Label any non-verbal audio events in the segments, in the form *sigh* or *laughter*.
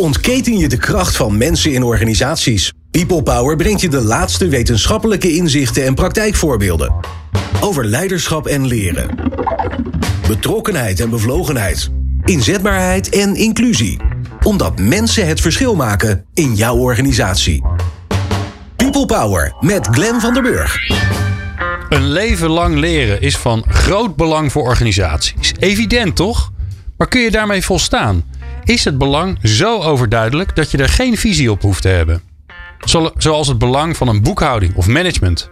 ontketen je de kracht van mensen in organisaties? People Power brengt je de laatste wetenschappelijke inzichten en praktijkvoorbeelden. Over leiderschap en leren. Betrokkenheid en bevlogenheid. Inzetbaarheid en inclusie. Omdat mensen het verschil maken in jouw organisatie. People Power met Glenn van der Burg. Een leven lang leren is van groot belang voor organisaties. Evident toch? Maar kun je daarmee volstaan? Is het belang zo overduidelijk dat je er geen visie op hoeft te hebben? Zoals het belang van een boekhouding of management.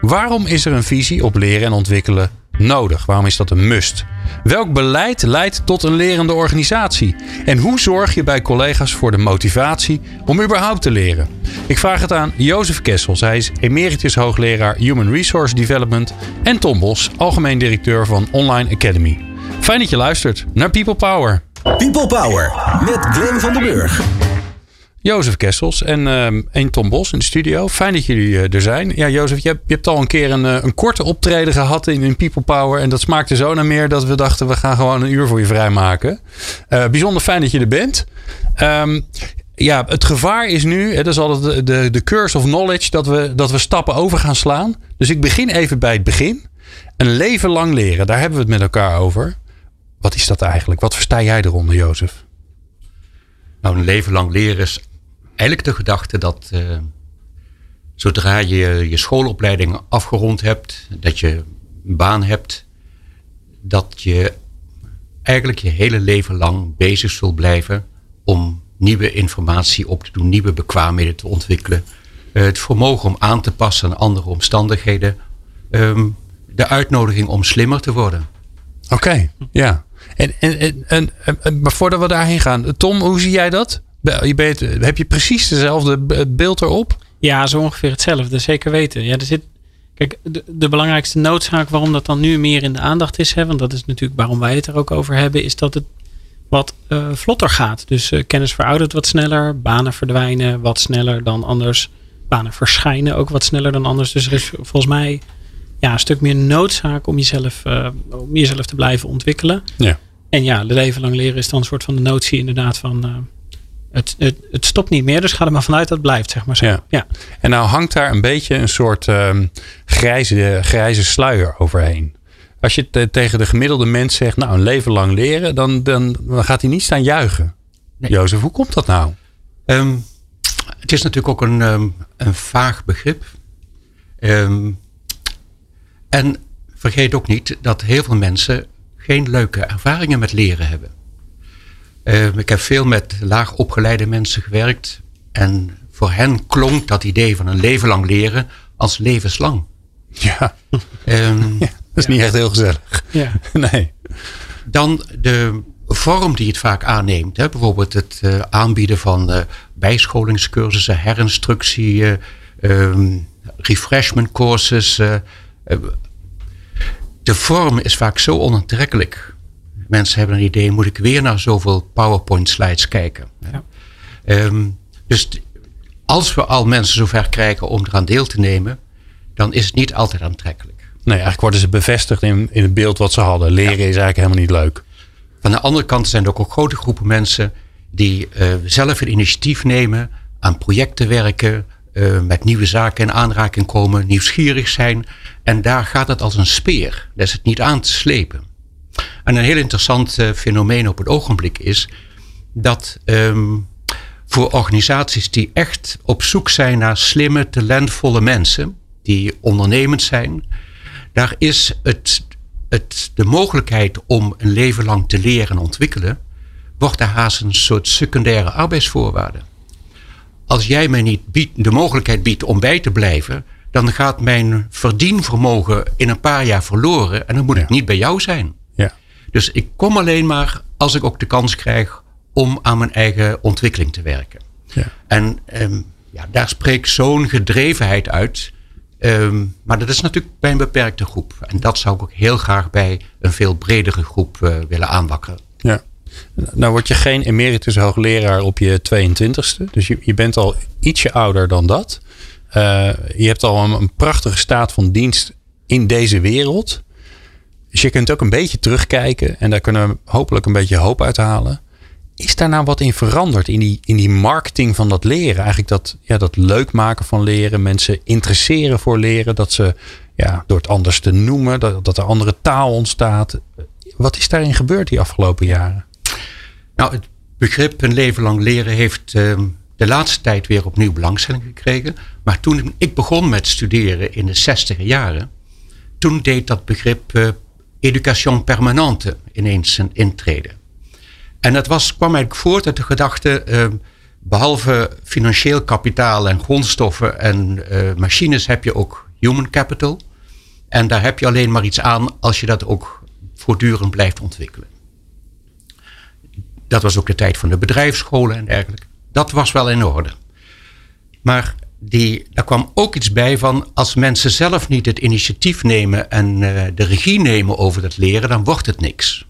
Waarom is er een visie op leren en ontwikkelen nodig? Waarom is dat een must? Welk beleid leidt tot een lerende organisatie? En hoe zorg je bij collega's voor de motivatie om überhaupt te leren? Ik vraag het aan Jozef Kessels. Hij is emeritus hoogleraar Human Resource Development. En Tom Bos, algemeen directeur van Online Academy. Fijn dat je luistert naar People Power. People Power met Glenn van den Burg. Jozef Kessels en, uh, Tom Bos in de studio. Fijn dat jullie uh, er zijn. Ja, Jozef, je hebt, je hebt al een keer een, uh, een korte optreden gehad in, in, People Power. En dat smaakte zo naar meer dat we dachten, we gaan gewoon een uur voor je vrijmaken. bijzonder fijn dat je er bent. Um, ja, het gevaar is nu, hè, dat is altijd de, de, de curse of knowledge, dat we, dat we stappen over gaan slaan. Dus ik begin even bij het begin. Een leven lang leren, daar hebben we het met elkaar over. Wat is dat eigenlijk? Wat versta jij eronder, Jozef? Nou, een leven lang leren is eigenlijk de gedachte dat uh, zodra je je schoolopleiding afgerond hebt, dat je een baan hebt, dat je eigenlijk je hele leven lang bezig zult blijven om nieuwe informatie op te doen, nieuwe bekwaamheden te ontwikkelen. Uh, het vermogen om aan te passen aan andere omstandigheden. Um, de uitnodiging om slimmer te worden. Oké, okay, ja. En, en, en, en, maar voordat we daarheen gaan, Tom, hoe zie jij dat? Je bent, heb je precies dezelfde beeld erop? Ja, zo ongeveer hetzelfde. Zeker weten. Ja, er zit, kijk, de, de, belangrijkste noodzaak waarom dat dan nu meer in de aandacht is, hè, want dat is natuurlijk waarom wij het er ook over hebben, is dat het wat uh, vlotter gaat. Dus uh, kennis veroudert wat sneller, banen verdwijnen wat sneller dan anders, banen verschijnen ook wat sneller dan anders. Dus er is volgens mij ja, een stuk meer noodzaak om jezelf, uh, om jezelf te blijven ontwikkelen. Ja. En ja, leven lang leren is dan een soort van de notie inderdaad van het, het, het, stopt niet meer, dus ga er maar vanuit dat het blijft, zeg maar zo. Ja. ja. En nou hangt daar een beetje een soort um, grijze, grijze sluier overheen. Als je tegen de gemiddelde mens zegt, nou een leven lang leren, dan, dan, dan gaat hij niet staan juichen. Nee. Jozef, hoe komt dat nou? Um, het is natuurlijk ook een, um, een vaag begrip. en vergeet ook niet dat heel veel mensen geen leuke ervaringen met leren hebben. Uh, ik heb veel met laag opgeleide mensen gewerkt. En voor hen klonk dat idee van een leven lang leren als levenslang. Ja, um, *laughs* ja dat is niet echt heel gezellig. Ja. *laughs* nee. Dan de vorm die het vaak aanneemt. Hè? Bijvoorbeeld het uh, aanbieden van uh, bijscholingscursussen, herinstructie, um, refreshment courses. De vorm is vaak zo onaantrekkelijk mensen hebben een idee, moet ik weer naar zoveel PowerPoint slides kijken? Ja. Um, dus als we al mensen zover krijgen om eraan deel te nemen, dan is het niet altijd aantrekkelijk. Nee, eigenlijk worden ze bevestigd in, in het beeld wat ze hadden. Leren is eigenlijk helemaal niet leuk. Van de andere kant zijn er ook, ook grote groepen mensen die uh, zelf een initiatief nemen, aan projecten werken, uh, met nieuwe zaken in aanraking komen, nieuwsgierig zijn. En daar gaat het als een speer. Daar is het niet aan te slepen. En een heel interessant uh, fenomeen op het ogenblik is dat um, voor organisaties die echt op zoek zijn naar slimme, talentvolle mensen, die ondernemend zijn, daar is het, het, de mogelijkheid om een leven lang te leren en ontwikkelen, wordt daar haast een soort secundaire arbeidsvoorwaarde. Als jij mij niet biedt, de mogelijkheid biedt om bij te blijven, dan gaat mijn verdienvermogen in een paar jaar verloren en dan moet ja. ik niet bij jou zijn. Dus ik kom alleen maar als ik ook de kans krijg om aan mijn eigen ontwikkeling te werken. Ja. En um, ja, daar spreekt zo'n gedrevenheid uit. Um, maar dat is natuurlijk bij een beperkte groep. En dat zou ik ook heel graag bij een veel bredere groep uh, willen aanwakkeren. Ja. Nou word je geen emeritus hoogleraar op je 22ste. Dus je, je bent al ietsje ouder dan dat. Uh, je hebt al een, een prachtige staat van dienst in deze wereld. Dus je kunt ook een beetje terugkijken en daar kunnen we hopelijk een beetje hoop uithalen. is daar nou wat in veranderd in die, in die marketing van dat leren? Eigenlijk dat, ja, dat leuk maken van leren, mensen interesseren voor leren, dat ze ja, door het anders te noemen, dat, dat er andere taal ontstaat. Wat is daarin gebeurd die afgelopen jaren? Nou, het begrip een leven lang leren heeft ehm, de laatste tijd weer opnieuw belangstelling gekregen. Maar toen ik begon met studeren in de zestiger jaren, toen deed dat begrip uh, education permanente ineens een intrede. En dat was, kwam eigenlijk voort uit de gedachte, uh, behalve financieel kapitaal en grondstoffen en uh, machines heb je ook human capital. En daar heb je alleen maar iets aan als je dat ook voortdurend blijft ontwikkelen. Dat was ook de tijd van de bedrijfsscholen en dergelijke. Dat was wel in orde. Maar die, daar kwam ook iets bij van als mensen zelf niet het initiatief nemen en uh, de regie nemen over het leren, dan wordt het niks.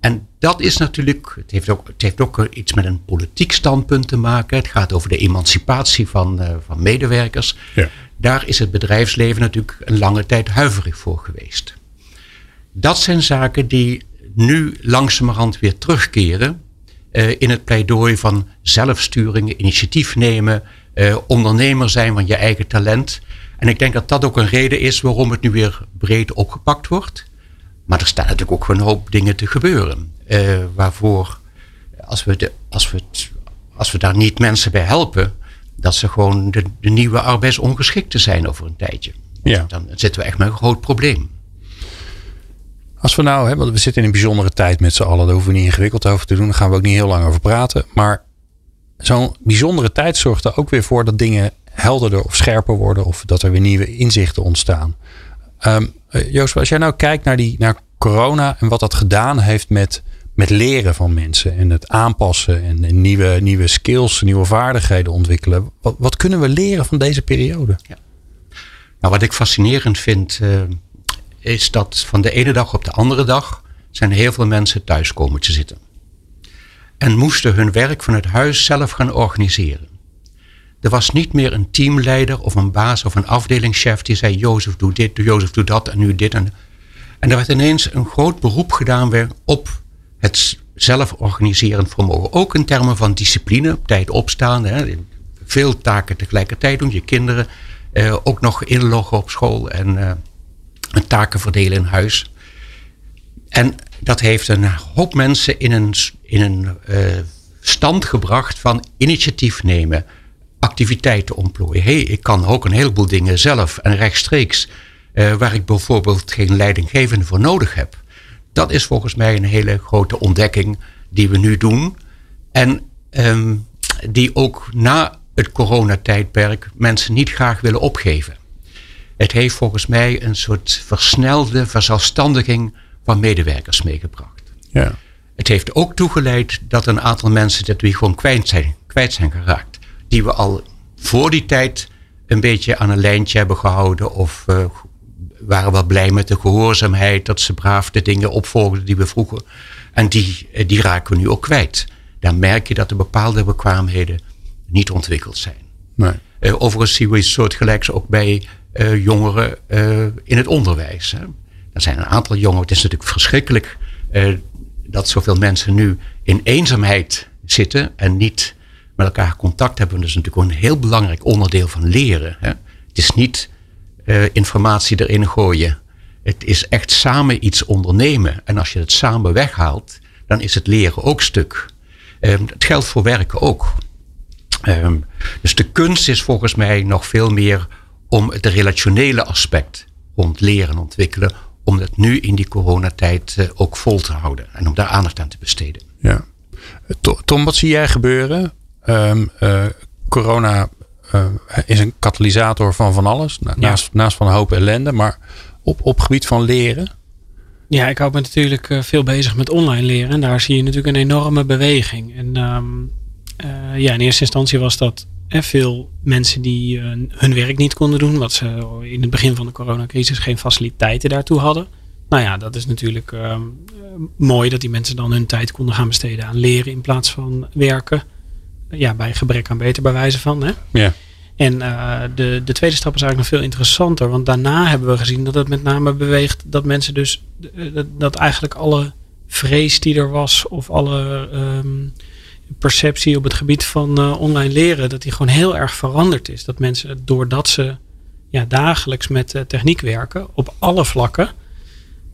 En dat is natuurlijk, het heeft ook, het heeft ook iets met een politiek standpunt te maken. Het gaat over de emancipatie van, uh, van medewerkers. Ja. Daar is het bedrijfsleven natuurlijk een lange tijd huiverig voor geweest. Dat zijn zaken die nu langzamerhand weer terugkeren in het pleidooi van zelfsturing, initiatief nemen, uh, ondernemer zijn van je eigen talent. En ik denk dat dat ook een reden is waarom het nu weer breed opgepakt wordt. Maar er staan natuurlijk ook een hoop dingen te gebeuren. Uh, waarvoor, als we, de, als, we het, als we daar niet mensen bij helpen, dat ze gewoon de, de nieuwe arbeidsongeschikten zijn over een tijdje. Ja. Dan zitten we echt met een groot probleem. Als we nou, want we zitten in een bijzondere tijd met z'n allen, daar hoeven we niet ingewikkeld over te doen, daar gaan we ook niet heel lang over praten. Maar zo'n bijzondere tijd zorgt er ook weer voor dat dingen helderder of scherper worden of dat er weer nieuwe inzichten ontstaan. Um, Joost, als jij nou kijkt naar, die, naar corona en wat dat gedaan heeft met, met leren van mensen en het aanpassen en, nieuwe, nieuwe skills, nieuwe vaardigheden ontwikkelen. Wat, wat kunnen we leren van deze periode? Ja. Nou, wat ik fascinerend vind, uh, is dat van de ene dag op de andere dag zijn heel veel mensen thuis komen te zitten. En moesten hun werk vanuit huis zelf gaan organiseren. Er was niet meer een teamleider of een baas of een afdelingschef die zei: Jozef, doe dit, Jozef, doe dat en nu dit. En, en er werd ineens een groot beroep gedaan weer op het zelf organiserend vermogen. Ook in termen van discipline, op tijd opstaan, hè, veel taken tegelijkertijd doen, je kinderen eh, ook nog inloggen op school en eh, taken verdelen in huis. En dat heeft een hoop mensen in een, in een uh, stand gebracht van initiatief nemen, activiteiten ontplooien. hey, ik kan ook een heleboel dingen zelf en rechtstreeks, uh, waar ik bijvoorbeeld geen leidinggevende voor nodig heb. Dat is volgens mij een hele grote ontdekking die we nu doen. En um, die ook na het coronatijdperk mensen niet graag willen opgeven. Het heeft volgens mij een soort versnelde verzelfstandiging van medewerkers meegebracht. Ja. Het heeft ook toegeleid dat een aantal mensen dat we gewoon kwijt zijn, kwijt zijn geraakt. Die we al voor die tijd een beetje aan een lijntje hebben gehouden. Of uh, waren wel blij met de gehoorzaamheid. Dat ze braaf de dingen opvolgden die we vroegen. En die, eh, die raken we nu ook kwijt. Dan merk je dat er bepaalde bekwaamheden niet ontwikkeld zijn. Nee. Uh, overigens zien we iets soortgelijks ook bij jongeren uh, in het onderwijs. Hè. Er zijn een aantal jongeren. Het is natuurlijk verschrikkelijk uh, dat zoveel mensen nu in eenzaamheid zitten en niet met elkaar contact hebben. Dat is natuurlijk een heel belangrijk onderdeel van leren. Hè. Het is niet informatie erin gooien. Het is echt samen iets ondernemen. En als je het samen weghaalt, dan is het leren ook stuk. Um, het geldt voor werken ook. Um, dus de kunst is volgens mij nog veel meer om het relationele aspect rond leren en ontwikkelen, om dat nu in die coronatijd uh, ook vol te houden en om daar aandacht aan te besteden. Ja. Tom, wat zie jij gebeuren? Um, uh, corona uh, is een katalysator van van alles, naast, ja. naast van een hoop ellende, maar op, op gebied van leren? Ja, ik hou me natuurlijk veel bezig met online leren en daar zie je natuurlijk een enorme beweging. En um, ja, in eerste instantie was dat veel mensen die uh, hun werk niet konden doen, wat ze in het begin van de coronacrisis geen faciliteiten daartoe hadden. Nou ja, dat is natuurlijk uh, mooi dat die mensen dan hun tijd konden gaan besteden aan leren in plaats van werken. Ja, bij gebrek aan beter bij wijze van. Hè? Ja. En uh, de, de tweede stap is eigenlijk nog veel interessanter. Want daarna hebben we gezien dat het met name beweegt dat mensen dus dat eigenlijk alle vrees die er was of alle ehm, perceptie op het gebied van uh, online leren, dat die gewoon heel erg veranderd is. Dat mensen doordat ze ja, dagelijks met uh, techniek werken op alle vlakken,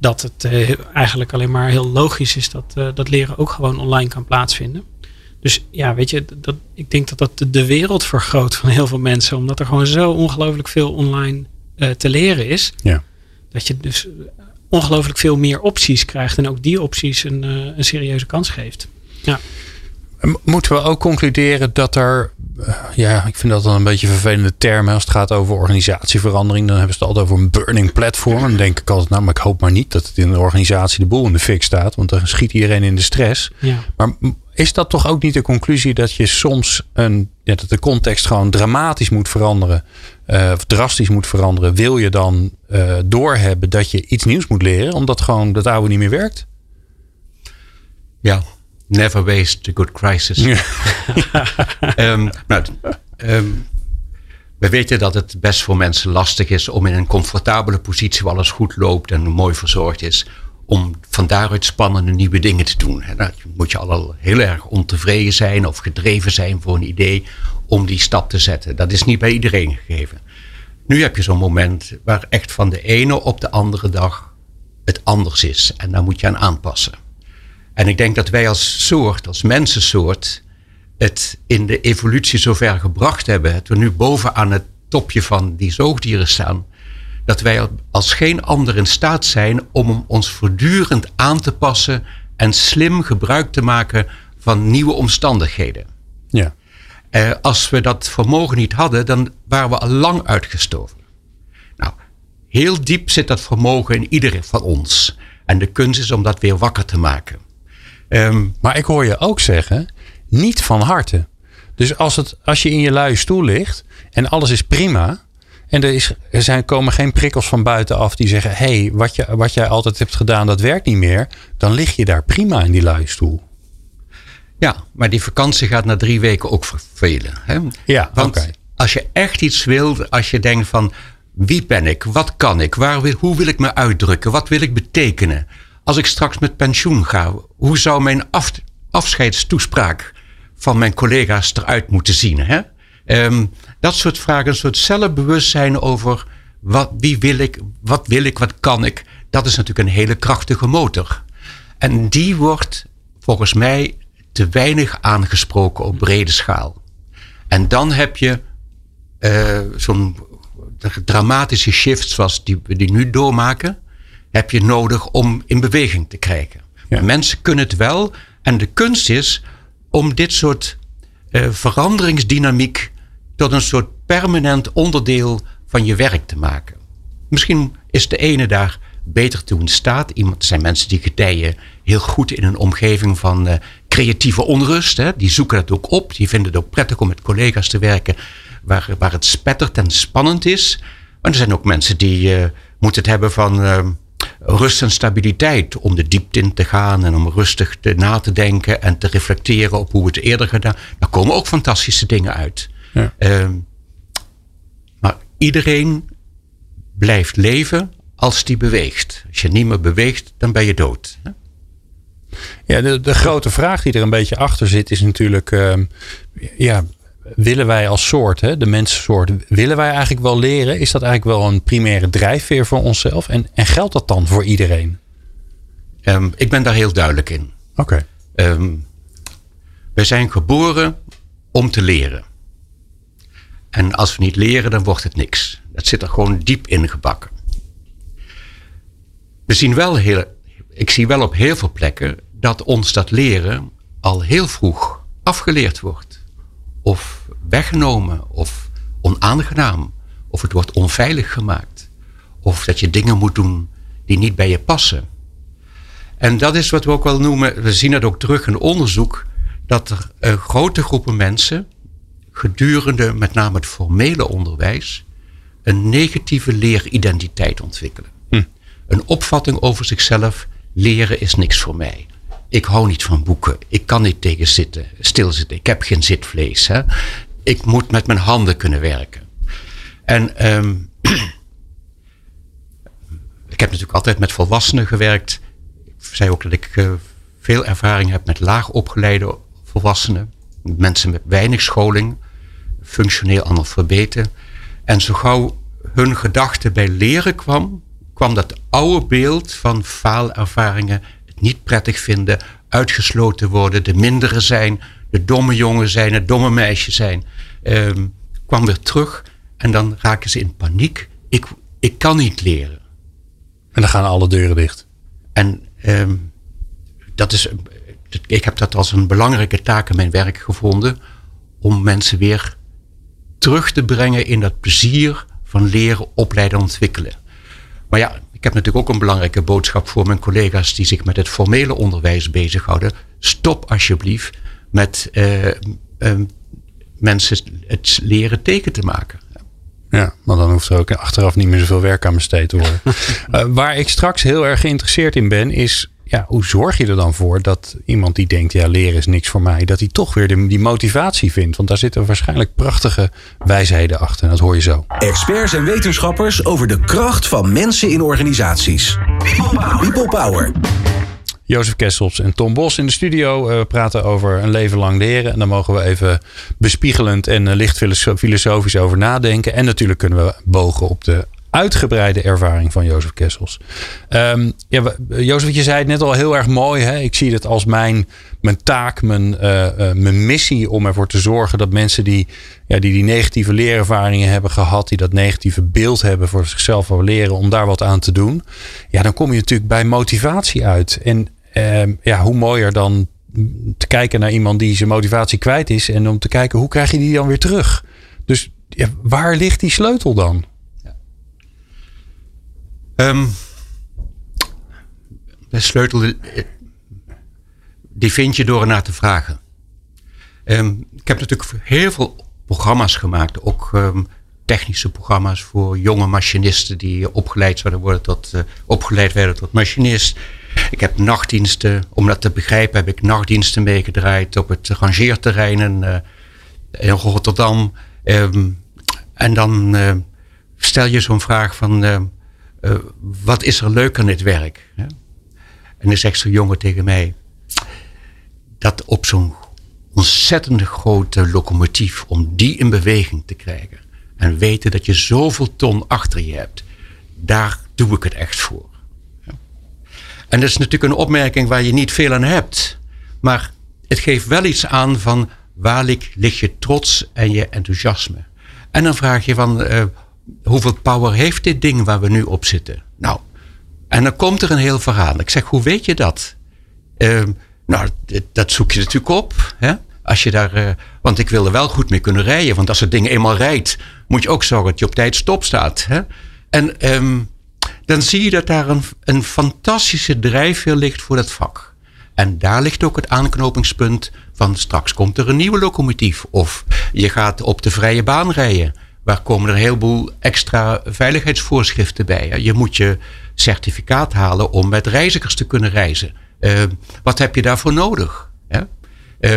dat het uh, eigenlijk alleen maar heel logisch is dat, dat leren ook gewoon online kan plaatsvinden. Dus ja, weet je, dat, ik denk dat dat de wereld vergroot van heel veel mensen, omdat er gewoon zo ongelooflijk veel online te leren is. Ja. Dat je dus ongelooflijk veel meer opties krijgt en ook die opties een, een serieuze kans geeft. Ja. Moeten we ook concluderen dat er, eh, ja, ik vind dat dan een beetje een vervelende term als het gaat over organisatieverandering. Dan hebben ze het altijd over een burning platform. En dan denk ik altijd, nou, maar ik hoop maar niet dat het in de organisatie de boel in de fik staat, want dan schiet iedereen in de stress. Ja. Maar is dat toch ook niet de conclusie dat je soms een, ja, dat de context gewoon dramatisch moet veranderen, uh, of drastisch moet veranderen? Wil je dan uh, doorhebben dat je iets nieuws moet leren, omdat gewoon dat oude niet meer werkt? Ja, Never waste a good crisis. um, *laughs* nou, um, we weten dat het best voor mensen lastig is om in een comfortabele positie waar alles goed loopt en mooi verzorgd is, om van daaruit spannende nieuwe dingen te doen. En dan moet je al heel erg ontevreden zijn of gedreven zijn voor een idee om die stap te zetten. Dat is niet bij iedereen gegeven. Nu heb je zo'n moment waar echt van de ene op de andere dag het anders is. En daar moet je aan aanpassen. En ik denk dat wij als soort, als mensensoort, het in de evolutie zover gebracht hebben. Dat we nu bovenaan het topje van die zoogdieren staan. Dat wij als geen ander in staat zijn om ons voortdurend aan te passen en slim gebruik te maken van nieuwe omstandigheden. Ja. Eh, als we dat vermogen niet hadden, dan waren we al lang uitgestorven. Nou, heel diep zit dat vermogen in iedereen van ons. En de kunst is om dat weer wakker te maken. Um, maar ik hoor je ook zeggen, niet van harte. Dus als, het, als je in je luie stoel ligt en alles is prima. En er, is, er zijn, komen geen prikkels van buitenaf die zeggen: hé, hey, wat, je, wat jij altijd hebt gedaan, dat werkt niet meer. Dan lig je daar prima in die luie stoel. Ja, maar die vakantie gaat na drie weken ook vervelen. Hè? Ja, Want als je echt iets wilt, als je denkt van wie ben ik, wat kan ik, waar, hoe wil ik me uitdrukken, wat wil ik betekenen als ik straks met pensioen ga, hoe zou mijn af, afscheidstoespraak van mijn collega's eruit moeten zien? Hè? Um, dat soort vragen, een soort zelfbewustzijn over wat, wie wil ik, wat wil ik, wat kan ik. Dat is natuurlijk een hele krachtige motor. En die wordt volgens mij te weinig aangesproken op brede schaal. En dan heb je uh, zo'n dramatische shift zoals die we die nu doormaken heb je nodig om in beweging te krijgen. Mensen kunnen het wel. En de kunst is om dit soort uh, veranderingsdynamiek tot een soort permanent onderdeel van je werk te maken. Misschien is de ene daar beter toe in staat. Iemand, er zijn mensen die gedijen heel goed in een omgeving van uh, creatieve onrust. Hè. Die zoeken dat ook op. Die vinden het ook prettig om met collega's te werken waar, waar het spettert en spannend is. Maar er zijn ook mensen die uh, moeten het hebben van rust en stabiliteit om de diepte in te gaan en om rustig te, na te denken en te reflecteren op hoe we het eerder gedaan. Daar komen ook fantastische dingen uit. Ja. Uh, maar iedereen blijft leven als die beweegt. Als je niet meer beweegt, dan ben je dood. Hè? Ja, de, de grote vraag die er een beetje achter zit is natuurlijk, uh, ja, willen wij als soort, hè, de mensensoort, willen wij eigenlijk wel leren? Is dat eigenlijk wel een primaire drijfveer voor onszelf? En, en geldt dat dan voor iedereen? Um, ik ben daar heel duidelijk in. Oké. Okay. Um, wij zijn geboren om te leren. En als we niet leren, dan wordt het niks. Dat zit er gewoon diep in gebakken. We zien wel heel, ik zie wel op heel veel plekken dat ons dat leren al heel vroeg afgeleerd wordt of weggenomen of onaangenaam. Of het wordt onveilig gemaakt. Of dat je dingen moet doen die niet bij je passen. En dat is wat we ook wel noemen, we zien het ook terug in onderzoek, dat er uh, grote groepen mensen gedurende met name het formele onderwijs een negatieve leeridentiteit ontwikkelen. Hm. Een opvatting over zichzelf, leren is niks voor mij ik hou niet van boeken. Ik kan niet tegen zitten, stilzitten. Ik heb geen zitvlees. Hè? Ik moet met mijn handen kunnen werken. En um, *clears throat* ik heb natuurlijk altijd met volwassenen gewerkt. zei ook dat ik uh, veel ervaring heb met laag opgeleide volwassenen. Mensen met weinig scholing, functioneel analfabeten. En zo gauw hun gedachte bij leren kwam, kwam dat oude beeld van faalervaringen, niet prettig vinden, uitgesloten worden, de mindere zijn, de domme jongen zijn, het domme meisje zijn, ehm, kwam weer terug. En dan raken ze in paniek. Ik, ik kan niet leren. En dan gaan alle deuren dicht. En ehm, dat is, ik heb dat als een belangrijke taak in mijn werk gevonden. Om mensen weer terug te brengen in dat plezier van leren, opleiden, ontwikkelen. Maar ja, ik heb natuurlijk ook een belangrijke boodschap voor mijn collega's die zich met het formele onderwijs bezighouden. Stop alsjeblieft met uh, mensen het leren teken te maken. Ja, maar dan hoeft er ook achteraf niet meer zoveel werk aan besteed te worden. uh, *laughs* waar ik straks heel erg geïnteresseerd in ben, is ja, hoe zorg je er dan voor dat iemand die denkt, ja, leren is niks voor mij, dat hij toch weer die motivatie vindt? Want daar zitten waarschijnlijk prachtige wijsheden achter. En dat hoor je zo. Experts en wetenschappers over de kracht van mensen in organisaties. People Power. Jozef Kessels en Tom Bos in de studio. Uh, praten over een leven lang leren. En daar mogen we even bespiegelend en uh, licht filosofisch over nadenken. En natuurlijk kunnen we bogen op de uitgebreide ervaring van Jozef Kessels. Um, ja, Jozef, je zei het net al heel erg mooi. Hè? Ik zie het als mijn, mijn taak, mijn, uh, uh, mijn missie om ervoor te zorgen dat mensen die, ja, die die negatieve leerervaringen hebben gehad, die dat negatieve beeld hebben voor zichzelf over leren, om daar wat aan te doen. Ja, dan kom je natuurlijk bij motivatie uit. En uh, ja, hoe mooier dan te kijken naar iemand die zijn motivatie kwijt is en om te kijken hoe krijg je die dan weer terug. Dus ja, waar ligt die sleutel dan? Um, de sleutel, die vind je door ernaar te vragen. Um, ik heb natuurlijk heel veel programma's gemaakt, ook um, technische programma's voor jonge machinisten die opgeleid zouden worden tot, uh, opgeleid werden tot machinist. Ik heb nachtdiensten, om dat te begrijpen, heb ik nachtdiensten meegedraaid op het rangeerterrein in, uh, in Rotterdam. en dan stel je zo'n vraag van uh, wat is er leuk aan dit werk? En dan zegt zo'n jongen tegen mij, dat op zo'n ontzettend grote locomotief, om die in beweging te krijgen en weten dat je zoveel ton achter je hebt, daar doe ik het echt voor. En dat is natuurlijk een opmerking waar je niet veel aan hebt, maar het geeft wel iets aan van waar ligt, je trots en je enthousiasme. En dan vraag je van, uh, hoeveel power heeft dit ding waar we nu op zitten? Nou, en dan komt er een heel verhaal. Ik zeg, hoe weet je dat? Uh, nou, dat zoek je natuurlijk op. Hè? Als je daar, uh, want ik wil er wel goed mee kunnen rijden. Want als het ding eenmaal rijdt, moet je ook zorgen dat je op tijd stop staat. Hè? En um, dan zie je dat daar een, een fantastische drijfveer ligt voor dat vak. En daar ligt ook het aanknopingspunt van straks komt er een nieuwe locomotief. Of je gaat op de vrije baan rijden. Waar komen er een heleboel extra veiligheidsvoorschriften bij. Je moet je certificaat halen om met reizigers te kunnen reizen. Uh, wat heb je daarvoor nodig? Uh,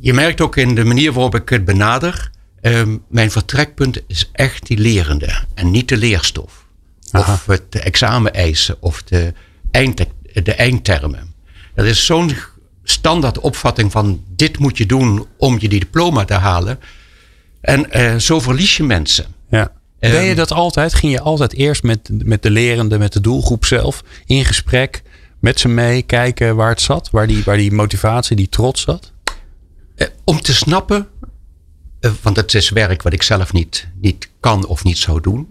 je merkt ook in de manier waarop ik het benader. Uh, mijn vertrekpunt is echt die lerende en niet de leerstof. Aha. Of het exameneisen of de, eind, de eindtermen. Dat is zo'n standaard opvatting van dit moet je doen om je die diploma te halen. En uh, zo verlies je mensen. Ja. Ben je dat altijd? Ging je altijd eerst met, met de lerende, met de doelgroep zelf in gesprek met ze mee, kijken waar het zat, waar die, waar die motivatie, die trots zat? Uh, om te snappen, uh, want het is werk wat ik zelf niet, niet kan of niet zou doen.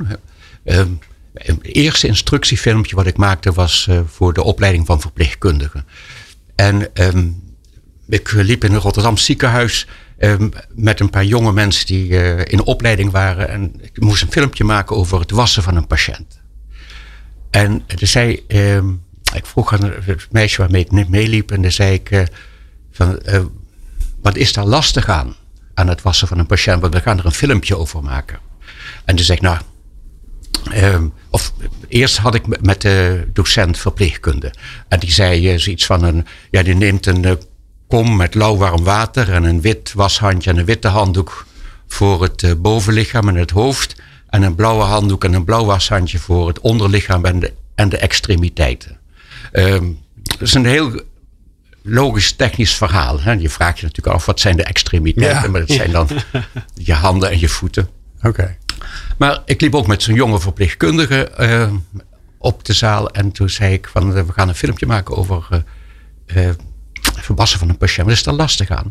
het eerste instructiefilmpje wat ik maakte was voor de opleiding van verpleegkundigen. En um, ik liep in een Rotterdam ziekenhuis Ehm, met een paar jonge mensen die uh, in opleiding waren. En ik moest een filmpje maken over het wassen van een patiënt. En zei, uh, ik vroeg aan het meisje waarmee ik meeliep. En dan zei ik, uh, van, uh, wat is daar lastig aan? Aan het wassen van een patiënt. Want we gaan er een filmpje over maken. En toen zei ik, nou, ehm, of eerst had ik met de docent verpleegkunde. En die zei zoiets van een, ja, die neemt een kom met lauw warm water en een wit washandje en een witte handdoek voor het uh, bovenlichaam en het hoofd. En een blauwe handdoek en een blauw washandje voor het onderlichaam en de, en de extremiteiten. Ehm, het is een heel logisch technisch verhaal. Hè? Je vraagt je natuurlijk af, wat zijn de extremiteiten? Ja. Maar dat zijn dan *laughs* je handen en je voeten. Oké. Maar ik liep ook met zo'n jonge verpleegkundige eh, op de zaal. En toen zei ik van, eh, we gaan een filmpje maken over eh verbassen van een patiënt. Wat is daar lastig aan?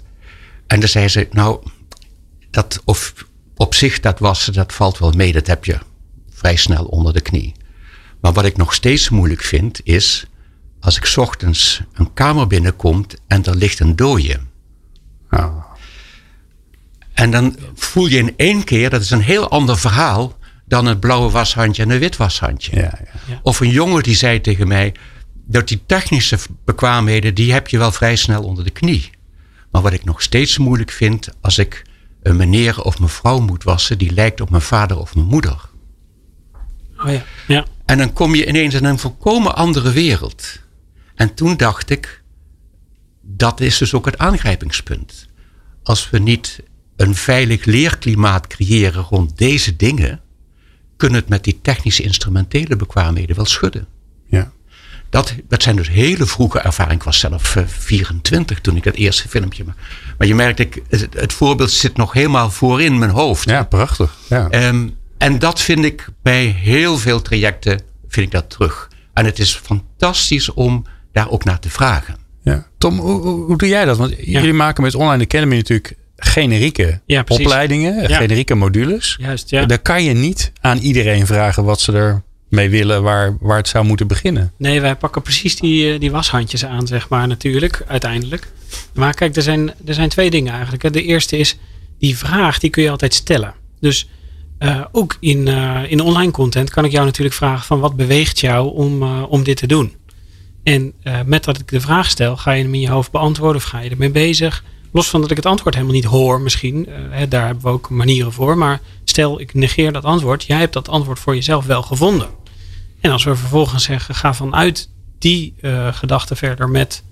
En dan zei ze, nou, dat of, op zich dat wassen, dat valt wel mee. Dat heb je vrij snel onder de knie. Maar wat ik nog steeds moeilijk vind, is als ik 's ochtends een kamer binnenkomt en er ligt een dooie. Nou, En dan voel je in één keer, dat is een heel ander verhaal dan het blauwe washandje en een wit washandje. ja, ja. Of een jongen die zei tegen mij, dat die technische bekwaamheden, die heb je wel vrij snel onder de knie. Maar wat ik nog steeds moeilijk vind, als ik een meneer of mevrouw moet wassen, die lijkt op mijn vader of mijn moeder. Oh ja. Ja. En dan kom je ineens in een volkomen andere wereld. En toen dacht ik, dat is dus ook het aangrijpingspunt. Als we niet een veilig leerklimaat creëren rond deze dingen, kunnen het met die technische instrumentele bekwaamheden wel schudden. ja. Dat, dat zijn dus hele vroege ervaringen. Ik was zelf eh, 24 toen ik dat eerste filmpje maakte. Maar je merkt, ik, het, het voorbeeld zit nog helemaal voorin mijn hoofd. Ja, prachtig. Ja. Ehm, en dat vind ik bij heel veel trajecten vind ik dat terug. En het is fantastisch om daar ook naar te vragen. Ja. Tom, hoe, hoe, doe jij dat? Want jullie maken met Online Academy natuurlijk generieke Ja, opleidingen, Ja. generieke modules. Juist, ja. Dan kan je niet aan iedereen vragen wat ze ermee willen, waar, waar het zou moeten beginnen. Nee, wij pakken precies die, eh, die washandjes aan, zeg maar, natuurlijk, uiteindelijk. Maar kijk, er zijn, er zijn twee dingen eigenlijk. De eerste is, die vraag, die kun je altijd stellen. Dus eh, ook in, eh, in online content kan ik jou natuurlijk vragen van wat beweegt jou om, om dit te doen? En met dat ik de vraag stel, ga je hem in je hoofd beantwoorden of ga je ermee bezig? Los van dat ik het antwoord helemaal niet hoor misschien, hè, daar hebben we ook manieren voor. Maar stel, ik negeer dat antwoord, jij hebt dat antwoord voor jezelf wel gevonden. En als we vervolgens zeggen, ga vanuit die eh gedachte verder met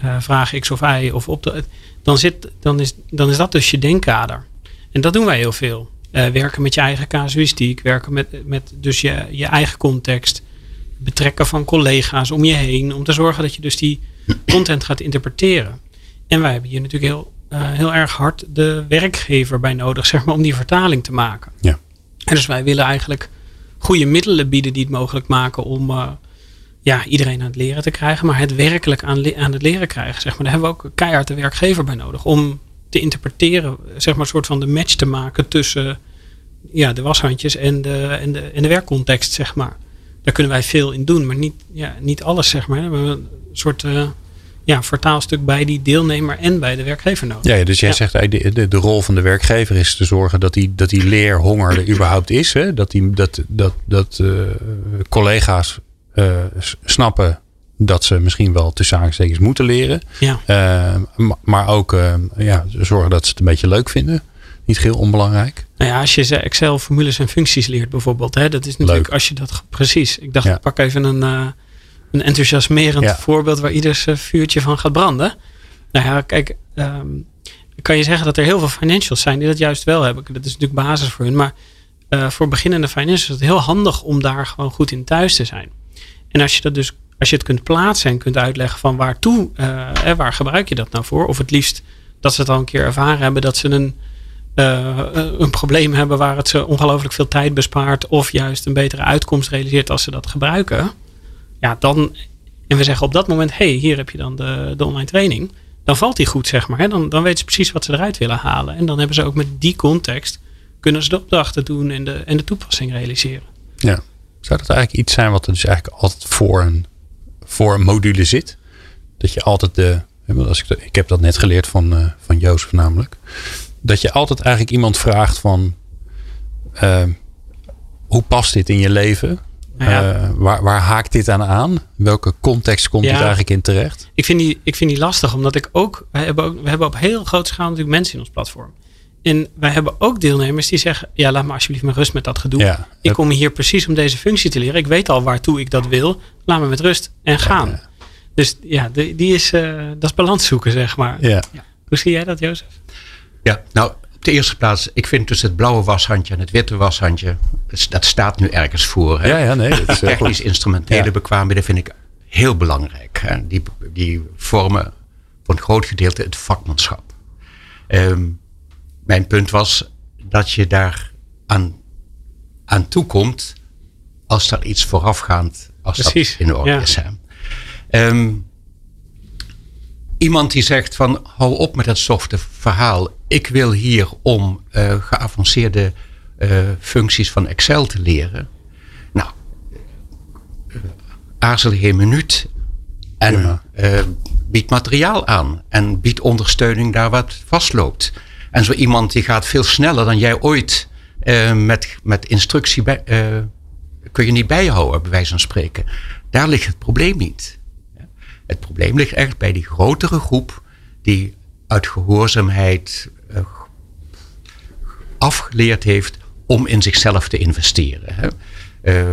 eh, vraag X of Y of op de, dan, zit, dan, is, dan is dat dus je denkkader. En dat doen wij heel veel. Eh, werken met je eigen casuïstiek, werken met, met dus je, je eigen context, betrekken van collega's om je heen, om te zorgen dat je dus die content gaat interpreteren. En wij hebben hier natuurlijk heel, heel erg hard de werkgever bij nodig, zeg maar, om die vertaling te maken. Ja. En dus wij willen eigenlijk goede middelen bieden die het mogelijk maken om eh, ja, iedereen aan het leren te krijgen, maar het werkelijk aan, aan het leren krijgen. Zeg maar. Daar hebben we ook keihard de werkgever bij nodig om te interpreteren, zeg maar, een soort van de match te maken tussen ja, de washandjes en de, en, de, en de werkcontext, zeg maar. Daar kunnen wij veel in doen, maar niet, ja, niet alles, zeg maar. We hebben een soort eh, ja, vertaalstuk bij die deelnemer en bij de werkgever nodig. Ja, dus jij Ja. zegt de, de, rol van de werkgever is te zorgen dat die, dat die leerhonger er überhaupt is. Hè? Dat, die, dat, dat, dat eh, collega's eh, snappen dat ze misschien wel tussen aanstekens moeten leren. Ja. Eh, ma- maar ook ja, zorgen dat ze het een beetje leuk vinden. Niet heel onbelangrijk. Nou ja, als je ze Excel-formules en functies leert bijvoorbeeld. Hè, dat is natuurlijk Leuk. als je dat... Precies. Ik dacht, Ja. ik pak even een, een enthousiasmerend Ja. voorbeeld... waar ieders eh, vuurtje van gaat branden. Nou ja, kijk... ehm, kan je zeggen dat er heel veel financials zijn die dat juist wel hebben. Dat is natuurlijk basis voor hun. Maar eh, voor beginnende financials is het heel handig om daar gewoon goed in thuis te zijn. En als je dat dus... Als je het kunt plaatsen en kunt uitleggen van waartoe, eh, eh, waar gebruik je dat nou voor? Of het liefst dat ze het al een keer ervaren hebben dat ze een, een probleem hebben waar het ze ongelooflijk veel tijd bespaart. Of juist een betere uitkomst realiseert als ze dat gebruiken. Ja, dan. En we zeggen op dat moment: hey, hier heb je dan de, de online training. Dan valt die goed, zeg maar. Hè? Dan, dan weten ze precies wat ze eruit willen halen. En dan hebben ze ook met die context. kunnen ze de opdrachten doen en de, en de toepassing realiseren. Ja. Zou dat eigenlijk iets zijn wat er dus eigenlijk altijd voor een, voor een module zit? Dat je altijd de. Als ik, ik heb dat net geleerd van, eh, van Jozef namelijk. Dat je altijd eigenlijk iemand vraagt van. eh, hoe past dit in je leven? Nou ja. Eh, waar, waar haakt dit aan aan? Welke context komt Ja. dit eigenlijk in terecht? Ik vind, die, ik vind die lastig, omdat ik ook. We hebben, ook, we hebben op heel grote schaal natuurlijk mensen in ons platform. En wij hebben ook deelnemers die zeggen: Ja, laat me alsjeblieft met rust met dat gedoe. Ja. Ik kom hier precies om deze functie te leren. Ik weet al waartoe ik dat wil. Laat me met rust en gaan. ja. Dus ja, die, die is, eh, dat is balans zoeken, zeg maar. Ja. Hoe zie jij dat, Jozef? Ja, nou, de eerste plaats, ik vind tussen het blauwe washandje en het witte washandje, dat- staat nu ergens voor. Hè? Ja, ja, nee. Dat is heel Technisch instrumentele Ja. bekwaamheden vind ik heel belangrijk. Die, die vormen voor een groot gedeelte het vakmanschap. Ehm, mijn punt was dat je daar aan, aan toekomt als er iets voorafgaand als Precies, dat in orde ja. is. Hè? Iemand die zegt van hou op met dat softe verhaal. Ik wil hier om uh, geavanceerde uh, functies van Excel te leren. Nou, uh, aarzel geen minuut en ja. bied materiaal aan. En bied ondersteuning daar wat vastloopt. En zo iemand die gaat veel sneller dan jij ooit met, met instructie bij, kun je niet bijhouden, bij wijze van spreken. Daar ligt het probleem niet. Het probleem ligt echt bij die grotere groep die uit gehoorzaamheid uh, afgeleerd heeft om in zichzelf te investeren. Hè. Uh,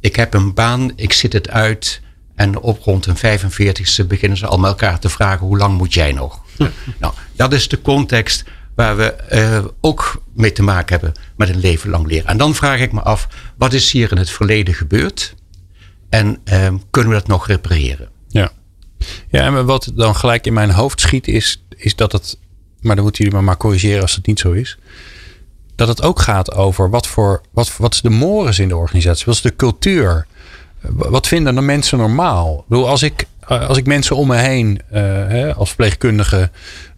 ik heb een baan, ik zit het uit en op rond een 45ste beginnen ze al met elkaar te vragen hoe lang moet jij nog? *laughs* nou, dat is de context waar we uh, ook mee te maken hebben met een leven lang leren. En dan vraag ik me af, wat is hier in het verleden gebeurd? En kunnen we dat nog repareren? Ja. En wat dan gelijk in mijn hoofd schiet is, is dat het, maar dan moeten jullie me maar corrigeren als het niet zo is. Dat het ook gaat over wat voor, wat, wat is de mores in de organisatie? Wat is de cultuur? Wat vinden de mensen normaal? Ik bedoel, als ik, als ik mensen om me heen, uh, als verpleegkundige,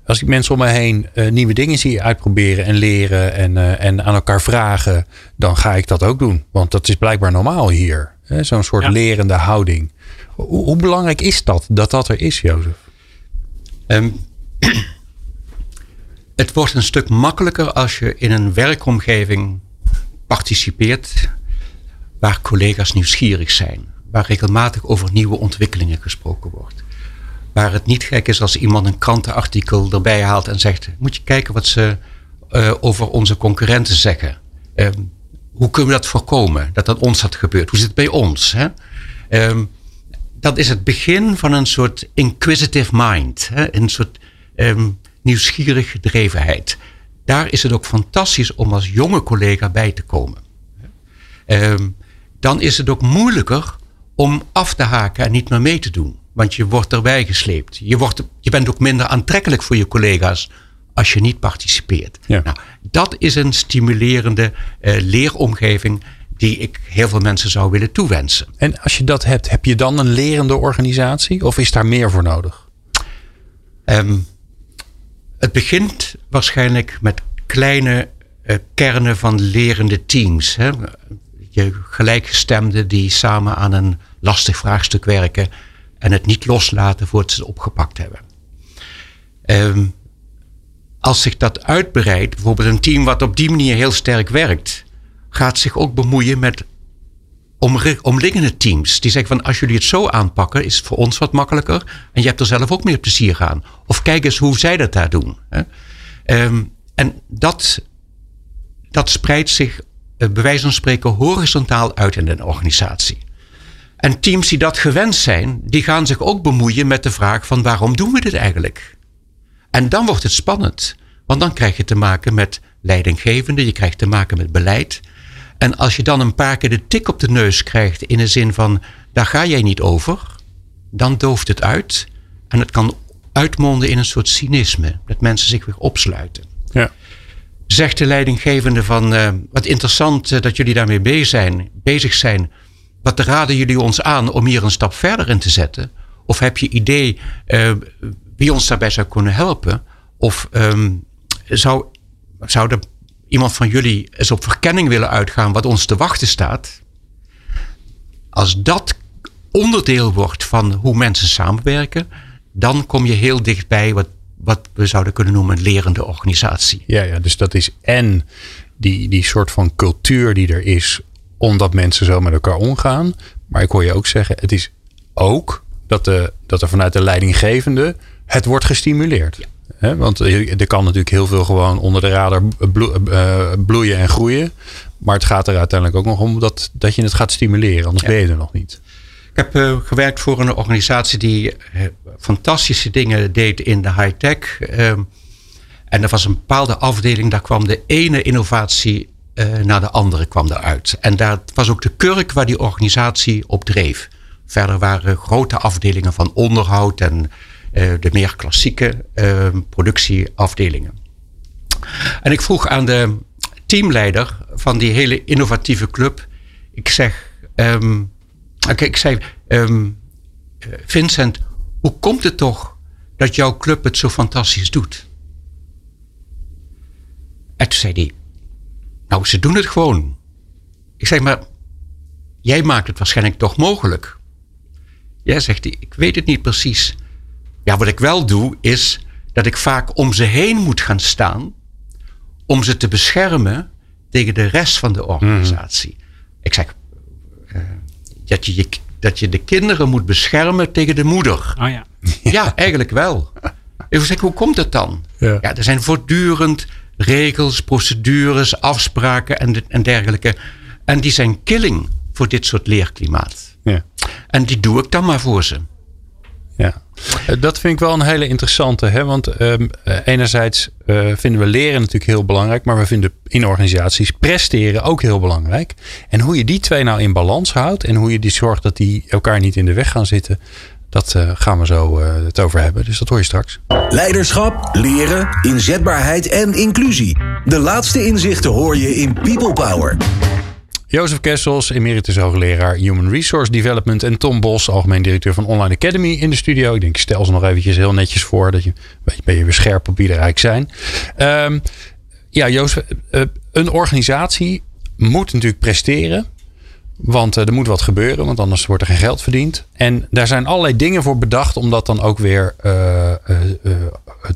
als ik mensen om me heen uh, nieuwe dingen zie uitproberen en leren en, uh, en aan elkaar vragen, dan ga ik dat ook doen. Want dat is blijkbaar normaal hier. Zo'n soort lerende houding. Hoe, belangrijk is dat, dat dat er is, Jozef? Um, *clears throat* het wordt een stuk makkelijker als je in een werkomgeving participeert waar collega's nieuwsgierig zijn. Waar regelmatig over nieuwe ontwikkelingen gesproken wordt. Waar het niet gek is als iemand een krantenartikel erbij haalt en zegt: Moet je kijken wat ze uh, over onze concurrenten zeggen. Um, hoe kunnen we dat voorkomen? Dat dat ons had gebeurd? Hoe zit het bij ons? Hè? Um, dat is het begin van een soort inquisitive mind. Hè? Een soort um, nieuwsgierig gedrevenheid. Daar is het ook fantastisch om als jonge collega bij te komen. Um, dan is het ook moeilijker om af te haken en niet meer mee te doen. Want je wordt erbij gesleept. Je, wordt, je bent ook minder aantrekkelijk voor je collega's als je niet participeert. Ja. Nou, dat is een stimulerende uh, leeromgeving die ik heel veel mensen zou willen toewensen. En als je dat hebt, heb je dan een lerende organisatie of is daar meer voor nodig? Um, het begint waarschijnlijk met kleine uh, kernen van lerende teams. Hè? Je gelijkgestemden die samen aan een lastig vraagstuk werken en het niet loslaten voordat ze het opgepakt hebben. Um, als zich dat uitbreidt, bijvoorbeeld een team wat op die manier heel sterk werkt, gaat zich ook bemoeien met omliggende teams. Die zeggen van als jullie het zo aanpakken, is het voor ons wat makkelijker. En je hebt er zelf ook meer plezier aan. Of kijk eens hoe zij dat daar doen. Um, en dat, dat spreidt zich uh, bij wijze van spreken horizontaal uit in een organisatie. En teams die dat gewend zijn, die gaan zich ook bemoeien met de vraag van waarom doen we dit eigenlijk? En dan wordt het spannend. Want dan krijg je te maken met leidinggevende, je krijgt te maken met beleid. En als je dan een paar keer de tik op de neus krijgt in de zin van daar ga jij niet over, dan dooft het uit. En het kan uitmonden in een soort cynisme, dat mensen zich weer opsluiten. Ja. Zegt de leidinggevende van uh, wat interessant uh, dat jullie daarmee bezig zijn, bezig zijn. Wat raden jullie ons aan om hier een stap verder in te zetten? Of heb je idee uh, wie ons daarbij zou kunnen helpen? Of um, zou, zou er iemand van jullie eens op verkenning willen uitgaan wat ons te wachten staat? Als dat onderdeel wordt van hoe mensen samenwerken, dan kom je heel dichtbij wat, wat we zouden kunnen noemen een lerende organisatie. Ja, ja dus dat is en die, die soort van cultuur die er is, omdat mensen zo met elkaar omgaan. Maar ik hoor je ook zeggen, het is ook dat, de, dat er vanuit de leidinggevende het wordt gestimuleerd. Want er kan natuurlijk heel veel gewoon onder de radar eh, bloeien en groeien. Maar het gaat er uiteindelijk ook nog om dat, dat je het gaat stimuleren. Anders ben je er nog niet. Ik heb uh, gewerkt voor een organisatie die uh, fantastische dingen deed in de high-tech. Ehm, en er was een bepaalde afdeling, daar kwam de ene innovatie naar de andere kwam eruit. En daar was ook de kurk waar die organisatie op dreef. Verder waren grote afdelingen van onderhoud en uh, de meer klassieke uh, productieafdelingen. En ik vroeg aan de teamleider van die hele innovatieve club. Ik zeg, um, ik zei, um, Vincent, hoe komt het toch dat jouw club het zo fantastisch doet? En toen zei hij, nou, ze doen het gewoon. Ik zeg, maar jij maakt het waarschijnlijk toch mogelijk. Ja, zegt hij, ik weet het niet precies. Ja, wat ik wel doe, is dat ik vaak om ze heen moet gaan staan. om ze te beschermen tegen de rest van de organisatie. Mhm. Ik zeg uh, dat, je, dat je de kinderen moet beschermen tegen de moeder. Oh ja. *laughs* ja, eigenlijk wel. Ik zeg, hoe komt het dan? Ja. ja, er zijn voortdurend regels, procedures, afspraken en, en dergelijke. En die zijn killing voor dit soort leerklimaat. Ja. En die doe ik dan maar voor ze. Ja, eh, dat vind ik wel een hele interessante. Hè? Want um, enerzijds uh, vinden we leren natuurlijk heel belangrijk. Maar we vinden in organisaties presteren ook heel belangrijk. En hoe je die twee nou in balans houdt. En hoe je die zorgt dat die elkaar niet in de weg gaan zitten. Dat uh, gaan we zo uh, het over hebben. Dus dat hoor je straks. Leiderschap, leren, inzetbaarheid en inclusie. De laatste inzichten hoor je in People Power. Jozef Kessels, emeritus hoogleraar Human Resource Development. En Tom Bos, algemeen directeur van Online Academy in de studio. Ik denk, ik stel ze nog eventjes heel netjes voor. Dat je, ben je weer scherp op er eigenlijk zijn. Um, ja, Jozef, uh, een organisatie moet natuurlijk presteren. Want uh, er moet wat gebeuren, want anders wordt er geen geld verdiend. En daar zijn allerlei dingen voor bedacht om dat dan ook weer uh,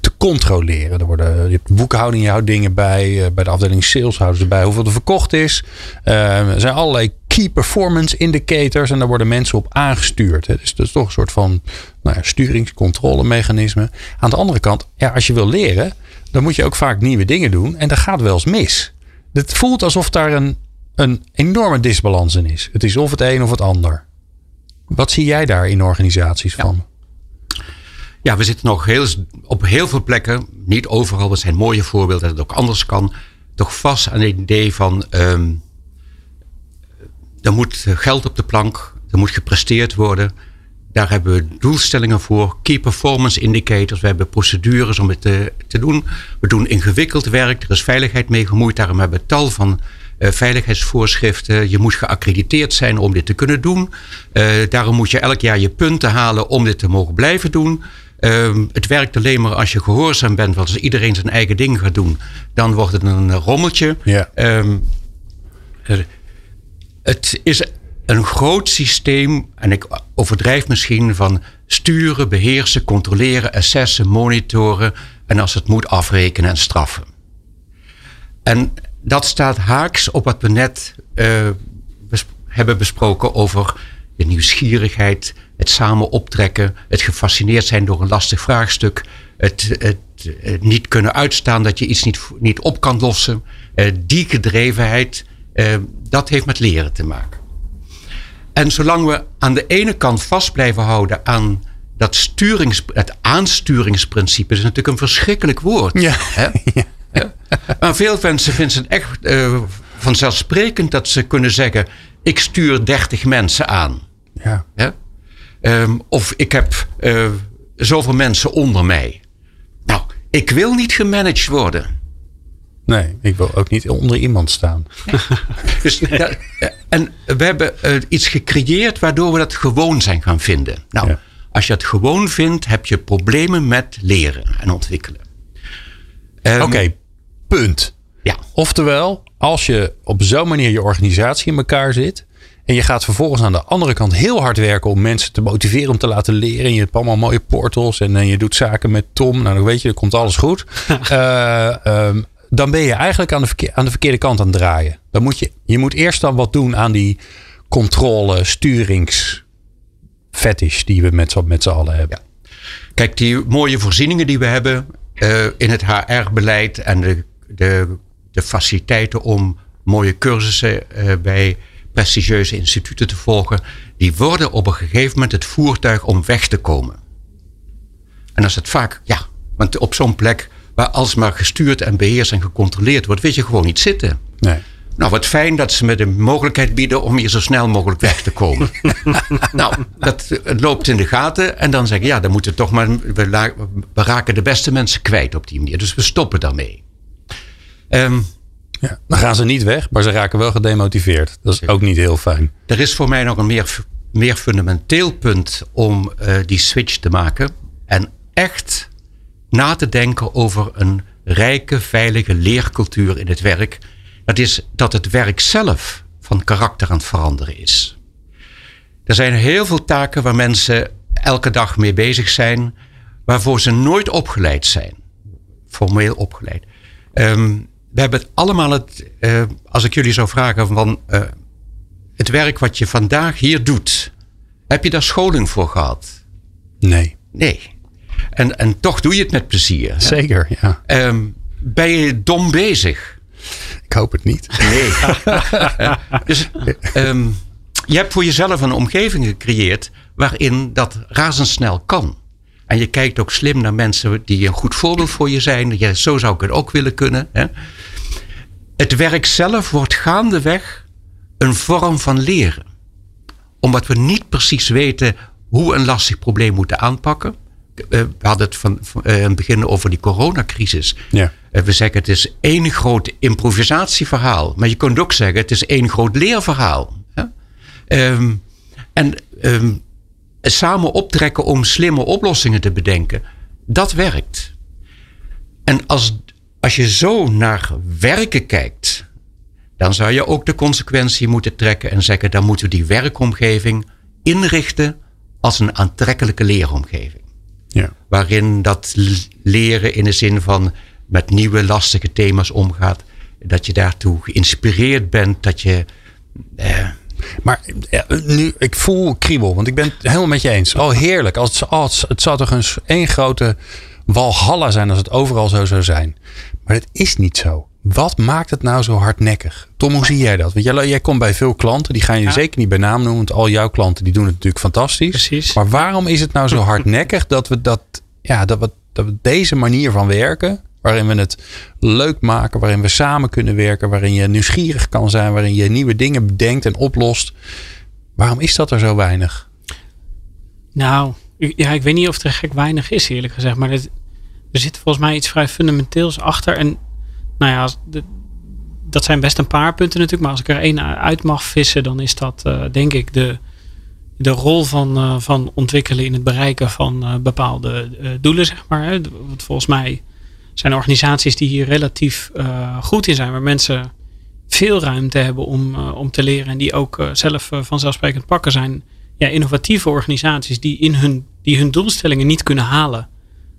te controleren. Er worden je hebt boekhouding, je houdt dingen bij. bij de afdeling sales houden ze bij hoeveel er verkocht is. er zijn allerlei key performance indicators en daar worden mensen op aangestuurd. Hè. Dus dat is toch een soort van nou ja, sturingscontrolemechanisme. Aan de andere kant, ja, als je wil leren, dan moet je ook vaak nieuwe dingen doen. En dat gaat wel eens mis. Het voelt alsof daar een een enorme disbalans in is. Het is of het een of het ander. Wat zie jij daar in organisaties van? Ja, we zitten nog heel, op heel veel plekken, niet overal, dat zijn mooie voorbeelden dat het ook anders kan, toch vast aan het idee van um, er moet geld op de plank, er moet gepresteerd worden. Daar hebben we doelstellingen voor, key performance indicators, we hebben procedures om het te, te doen. We doen ingewikkeld werk, er is veiligheid mee gemoeid, daarom hebben we tal van uh, veiligheidsvoorschriften. Je moet geaccrediteerd zijn om dit te kunnen doen. Uh, daarom moet je elk jaar je punten halen om dit te mogen blijven doen. Uh, het werkt alleen maar als je gehoorzaam bent. Want als iedereen zijn eigen ding gaat doen, dan wordt het een rommeltje. Ja. Um, het is een groot systeem, en ik overdrijf misschien van sturen, beheersen, controleren, assessen, monitoren en als het moet afrekenen en straffen. En dat staat haaks op wat we net uh, hebben besproken over de nieuwsgierigheid, het samen optrekken, het gefascineerd zijn door een lastig vraagstuk, het, het, niet kunnen uitstaan dat je iets niet, niet op kan lossen. Uh, die gedrevenheid, uh, dat heeft met leren te maken. En zolang we aan de ene kant vast blijven houden aan dat sturings, het aansturingsprincipe, is natuurlijk een verschrikkelijk woord. Ja. Hè? *laughs* ja. *laughs* maar veel mensen vinden het echt uh, vanzelfsprekend dat ze kunnen zeggen: ik stuur 30 mensen aan. Ja. Um, of ik heb uh, zoveel mensen onder mij. Nou, ik wil niet gemanaged worden. Nee, ik wil ook niet onder iemand staan. *laughs* dus, dat, en we hebben uh, iets gecreëerd waardoor we dat gewoon zijn gaan vinden. Nou, ja. als je het gewoon vindt, heb je problemen met leren en ontwikkelen. Um, Oké, Punt. Ja. Oftewel, als je op zo'n manier je organisatie in elkaar zit. En je gaat vervolgens aan de andere kant heel hard werken om mensen te motiveren om te laten leren. En je hebt allemaal mooie portals en, en je doet zaken met Tom. Nou, dan weet je, dan komt alles goed. uh, *laughs* um, dan ben je eigenlijk aan de, verkeer, aan de verkeerde kant aan het draaien. Dan moet je, je moet eerst dan wat doen aan die controle, sturingsfetish die we met, met z'n allen hebben. Ja. Kijk, die mooie voorzieningen die we hebben uh, in het HR-beleid en de de, de faciliteiten om mooie cursussen uh, bij prestigieuze instituten te volgen, die worden op een gegeven moment het voertuig om weg te komen. En als het vaak, ja, want op zo'n plek waar alsmaar gestuurd en beheerst en gecontroleerd wordt, weet je gewoon niet zitten. Nee. Nou, wat fijn dat ze me de mogelijkheid bieden om hier zo snel mogelijk weg te komen. *laughs* nou, dat het loopt in de gaten. En dan zeg ik, ja, dan moeten we toch maar. We, we raken de beste mensen kwijt op die manier. Dus we stoppen daarmee. Um, ja, dan gaan ze niet weg, maar ze raken wel gedemotiveerd. Dat is ook niet heel fijn. Er is voor mij nog een meer, meer fundamenteel punt om uh, die switch te maken. En echt na te denken over een rijke, veilige leercultuur in het werk. Dat is dat het werk zelf van karakter aan het veranderen is. Er zijn heel veel taken waar mensen elke dag mee bezig zijn, waarvoor ze nooit opgeleid zijn. Formeel opgeleid. Um, we hebben het allemaal, het, uh, als ik jullie zou vragen van uh, het werk wat je vandaag hier doet, heb je daar scholing voor gehad? Nee. Nee. En, en toch doe je het met plezier. Zeker, ja. Um, ben je dom bezig? Ik hoop het niet. Nee. *laughs* dus um, je hebt voor jezelf een omgeving gecreëerd waarin dat razendsnel kan. En je kijkt ook slim naar mensen die een goed voorbeeld voor je zijn. Ja, zo zou ik het ook willen kunnen. Hè? Het werk zelf wordt gaandeweg een vorm van leren. Omdat we niet precies weten hoe een lastig probleem moeten aanpakken. Eh, we hadden het van, van uh, in het begin over die coronacrisis. Ja. Uh, we zeggen het is één groot improvisatieverhaal. Maar je kunt ook zeggen het is één groot leerverhaal. Um, en um, samen optrekken om slimme oplossingen te bedenken. Dat werkt. En als, als je zo naar werken kijkt, dan zou je ook de consequentie moeten trekken en zeggen: dan moeten we die werkomgeving inrichten als een aantrekkelijke leeromgeving. Ja. Waarin dat leren in de zin van met nieuwe lastige thema's omgaat. Dat je daartoe geïnspireerd bent, dat je. Eh, maar nu, ik voel kriebel, want ik ben het helemaal met je eens. Oh, heerlijk. Als het, als, het zou toch een één grote walhalla zijn als het overal zo zou zijn. Maar dat is niet zo. Wat maakt het nou zo hardnekkig? Tom, hoe zie jij dat? Want jij, jij komt bij veel klanten, die gaan je zeker niet bij naam noemen. Want al jouw klanten die doen het natuurlijk fantastisch. Precies. Maar waarom is het nou zo hardnekkig dat we, dat, ja, dat we, dat we deze manier van werken, waarin we het leuk maken, waarin we samen kunnen werken, waarin je nieuwsgierig kan zijn, waarin je nieuwe dingen bedenkt en oplost. Waarom is dat er zo weinig? Nou, ja, ik weet niet of er gek weinig is, eerlijk gezegd. Maar er zit volgens mij iets vrij fundamenteels achter. En nou ja, dat zijn best een paar punten natuurlijk. Maar als ik er één uit mag vissen, dan is dat uh, denk ik de, de rol van, uh, van ontwikkelen in het bereiken van uh, bepaalde doelen, zeg maar. Hè. Want volgens mij zijn organisaties die hier relatief goed in zijn, waar mensen veel ruimte hebben om, om te leren en die ook zelf vanzelfsprekend pakken zijn. Ja, innovatieve organisaties die, in hun, die hun doelstellingen niet kunnen halen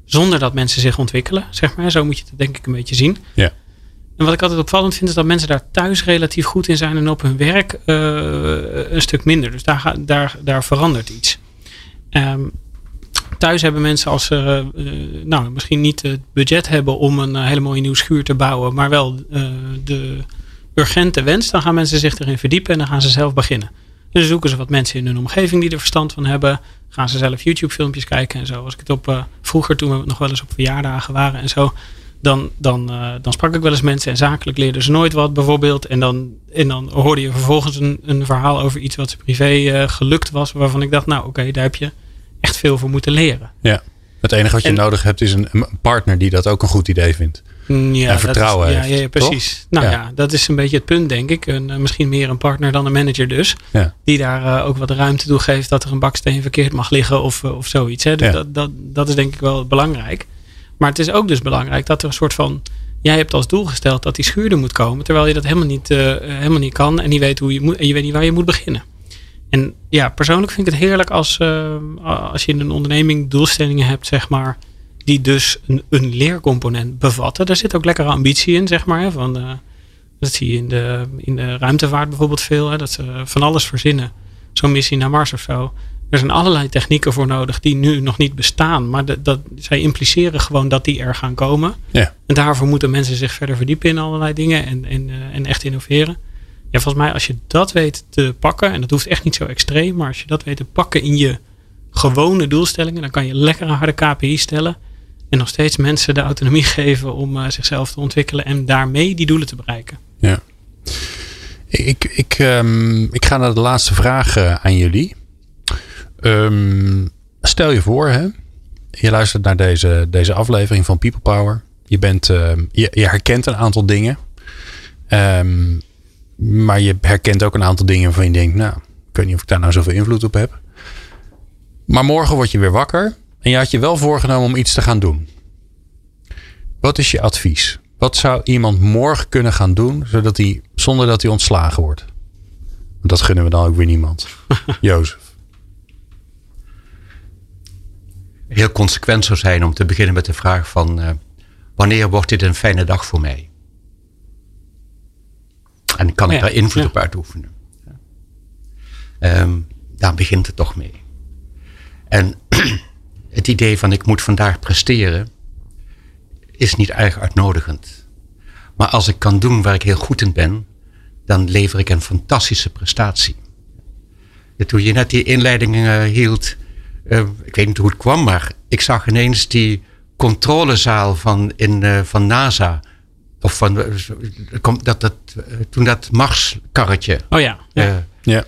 zonder dat mensen zich ontwikkelen, zeg maar. Zo moet je het denk ik een beetje zien. Ja. En wat ik altijd opvallend vind is dat mensen daar thuis relatief goed in zijn en op hun werk uh, een stuk minder. Dus daar, daar, daar verandert iets. Um, thuis hebben mensen als ze uh, nou, misschien niet het budget hebben om een hele mooie nieuwe schuur te bouwen, maar wel de urgente wens, dan gaan mensen zich erin verdiepen en dan gaan ze zelf beginnen. Dus zoeken ze wat mensen in hun omgeving die er verstand van hebben. Gaan ze zelf YouTube filmpjes kijken en zo. Als ik het op vroeger toen we nog wel eens op verjaardagen waren en zo dan, dan, uh, dan sprak ik wel eens mensen en zakelijk leerden ze nooit wat bijvoorbeeld. En dan, en dan hoorde je vervolgens een, een verhaal over iets wat ze privé uh, gelukt was. Waarvan ik dacht, nou oké, okay, daar heb je echt veel voor moeten leren. Ja, het enige wat je en, nodig hebt is een, een, partner die dat ook een goed idee vindt. Ja, en vertrouwen is, heeft. Ja, ja precies. Toch? Nou ja. Ja. dat is een beetje het punt denk ik. Een, uh, misschien meer een partner dan een manager dus. Ja. Die daar ook wat ruimte toe geeft dat er een baksteen verkeerd mag liggen of, of zoiets. Hè. Dus Ja. dat, dat, dat is denk ik wel belangrijk. Maar het is ook dus belangrijk dat er een soort van jij hebt als doel gesteld dat die schuur er moet komen, terwijl je dat helemaal niet, uh, helemaal niet kan en niet weet hoe je moet en je weet niet waar je moet beginnen. En ja, persoonlijk vind ik het heerlijk als, uh, als je in een onderneming doelstellingen hebt, zeg maar, die dus een, een leercomponent bevatten. Daar zit ook lekkere ambitie in, zeg maar. Hè, van, uh, dat zie je in de, in de ruimtevaart bijvoorbeeld veel, hè, dat ze van alles verzinnen. Zo'n missie naar Mars of zo. Er zijn allerlei technieken voor nodig die nu nog niet bestaan. Maar de, dat, zij impliceren gewoon dat die er gaan komen. Ja. En daarvoor moeten mensen zich verder verdiepen in allerlei dingen en, en, uh, en echt innoveren. Ja, volgens mij als je dat weet te pakken, en dat hoeft echt niet zo extreem, maar als je dat weet te pakken in je gewone doelstellingen, dan kan je lekker een harde KPI stellen. En nog steeds mensen de autonomie *laughs* geven om uh, zichzelf te ontwikkelen en daarmee die doelen te bereiken. Ja. Ik, ik, ehm, ik ga naar de laatste vraag eh, aan jullie. Ehm, stel je voor, hè? je luistert naar deze, deze aflevering van People Power. Je, bent, ehm, je, je herkent een aantal dingen. Ehm, maar je herkent ook een aantal dingen waarvan je denkt, nou, ik weet niet of ik daar nou zoveel invloed op heb. Maar morgen word je weer wakker en je had je wel voorgenomen om iets te gaan doen. Wat is je advies? Wat zou iemand morgen kunnen gaan doen zodat hij, zonder dat hij ontslagen wordt? Want dat gunnen we dan ook weer niemand. *laughs* Jozef. Heel consequent zou zijn om te beginnen met de vraag van uh, wanneer wordt dit een fijne dag voor mij? En kan ik ja, daar invloed ja. op uitoefenen? Um, daar begint het toch mee. En het idee van ik moet vandaag presteren is niet erg uitnodigend. Maar als ik kan doen waar ik heel goed in ben, dan lever ik een fantastische prestatie. toen je net die inleiding uh, hield, uh, ik weet niet hoe het kwam, maar ik zag ineens die controlezaal van, in, uh, van NASA. Of van, dat, dat, toen dat Marskarretje. Oh ja. ja. ja.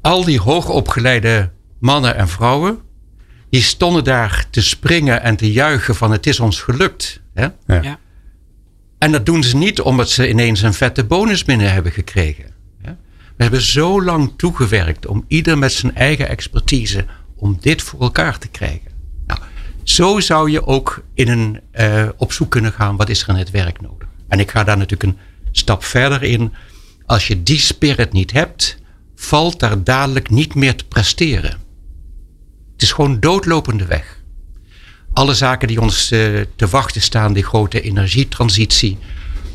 Al die hoogopgeleide mannen en vrouwen, die stonden daar te springen en te juichen van het is ons gelukt. Hè? Ja. ja. En dat doen ze niet omdat ze ineens een vette bonus binnen hebben gekregen. Hè? We hebben zo lang toegewerkt om ieder met zijn eigen expertise om dit voor elkaar te krijgen. Nou, zo zou je ook in een, uh, op zoek kunnen gaan wat is er in het werk nodig. En ik ga daar natuurlijk een stap verder in. Als je die spirit niet hebt, valt daar dadelijk niet meer te presteren. Het is gewoon doodlopende weg. Alle zaken die ons uh, te wachten staan, die grote energietransitie,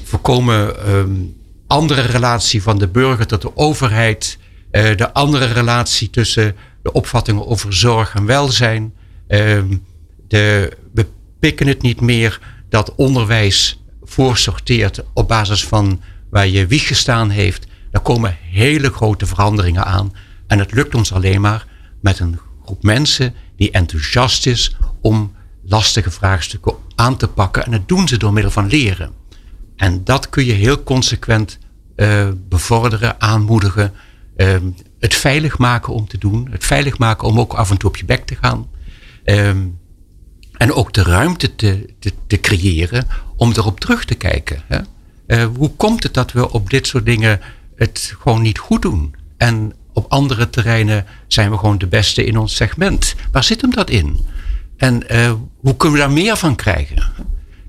voorkomen um, andere relatie van de burger tot de overheid, uh, de andere relatie tussen de opvattingen over zorg en welzijn. Um, de, we pikken het niet meer dat onderwijs voorsorteert op basis van waar je wieg gestaan heeft. Daar komen hele grote veranderingen aan. En het lukt ons alleen maar met een groep mensen die enthousiast is om lastige vraagstukken aan te pakken. En dat doen ze door middel van leren. En dat kun je heel consequent uh, bevorderen, aanmoedigen. Uh, het veilig maken om te doen. Het veilig maken om ook af en toe op je bek te gaan. Um, en ook de ruimte te, te, te, creëren om erop terug te kijken. Hè? Uh, hoe komt het dat we op dit soort dingen het gewoon niet goed doen? En op andere terreinen zijn we gewoon de beste in ons segment. Waar zit hem dat in? En uh, hoe kunnen we daar meer van krijgen?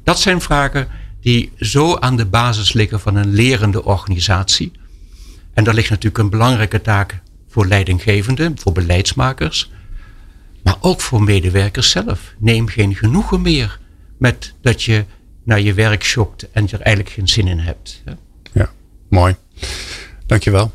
Dat zijn vragen die zo aan de basis liggen van een lerende organisatie. En daar ligt natuurlijk een belangrijke taak voor leidinggevenden, voor beleidsmakers, maar ook voor medewerkers zelf. Neem geen genoegen meer met dat je naar je werk shopt en er eigenlijk geen zin in hebt. Ja, mooi. Dankjewel.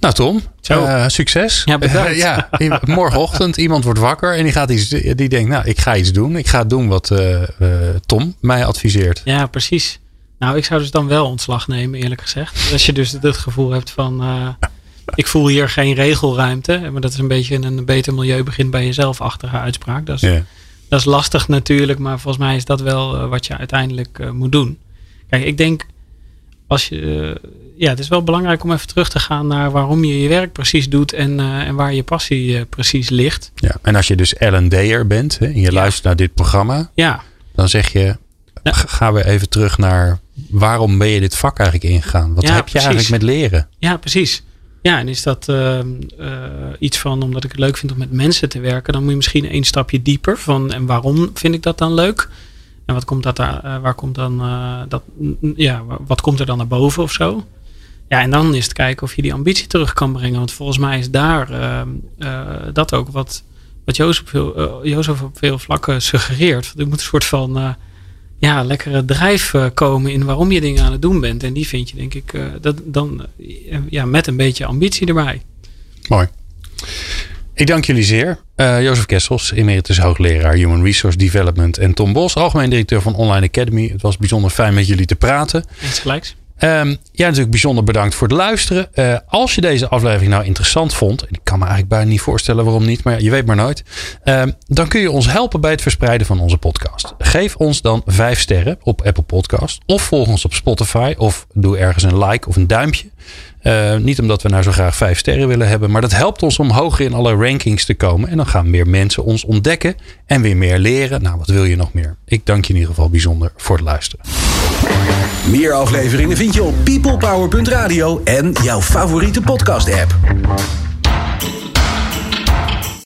Nou Tom, uh, succes. Ja, bedankt. *laughs* ja, morgenochtend iemand wordt wakker en die, gaat iets, die denkt, nou ik ga iets doen. Ik ga doen wat uh, uh, Tom mij adviseert. Ja, precies. Nou, ik zou dus dan wel ontslag nemen, eerlijk gezegd. Als je dus het gevoel hebt van, ik voel hier geen regelruimte. Maar dat is een beetje een beter milieu begint bij jezelf-achtige uitspraak. Dat is, yeah. dat is lastig natuurlijk, maar volgens mij is dat wel wat je uiteindelijk moet doen. Kijk, ik denk als je, ja, het is wel belangrijk om even terug te gaan naar waarom je je werk precies doet en, uh, en waar je passie uh, precies ligt. Ja, en als je dus L&D'er bent hè, en je ja. luistert naar dit programma, ja. dan zeg je, ja. gaan we even terug naar waarom ben je dit vak eigenlijk ingegaan? Wat ja, heb je precies. eigenlijk met leren? Ja, precies. Ja, en is dat uh, iets van, omdat ik het leuk vind om met mensen te werken, dan moet je misschien één stapje dieper van en waarom vind ik dat dan leuk? En wat komt dat daar, waar komt dan dat, ja, wat komt er dan naar boven of zo? Ja, en dan is het kijken of je die ambitie terug kan brengen. Want volgens mij is daar uh, uh, dat ook wat, wat Jozef, veel, uh, Jozef op veel vlakken suggereert. Er moet een soort van ja, lekkere drijf komen in waarom je dingen aan het doen bent. En die vind je denk ik dat, dan ja, met een beetje ambitie erbij. Mooi. Ik dank jullie zeer. Uh, Jozef Kessels, emeritus hoogleraar Human Resource Development. En Tom Bos, algemeen directeur van Online Academy. Het was bijzonder fijn met jullie te praten. Eens gelijks. Um, ja, natuurlijk bijzonder bedankt voor het luisteren. Uh, als je deze aflevering nou interessant vond, en ik kan me eigenlijk bijna niet voorstellen waarom niet, maar je weet maar nooit, um, dan kun je ons helpen bij het verspreiden van onze podcast. Geef ons dan vijf sterren op Apple Podcast of volg ons op Spotify of doe ergens een like of een duimpje. Uh, niet omdat we nou zo graag vijf sterren willen hebben, maar dat helpt ons om hoger in alle rankings te komen. En dan gaan meer mensen ons ontdekken en weer meer leren. Nou, wat wil je nog meer? Ik dank je in ieder geval bijzonder voor het luisteren. Meer afleveringen vind je op peoplepower.radio en jouw favoriete podcast-app.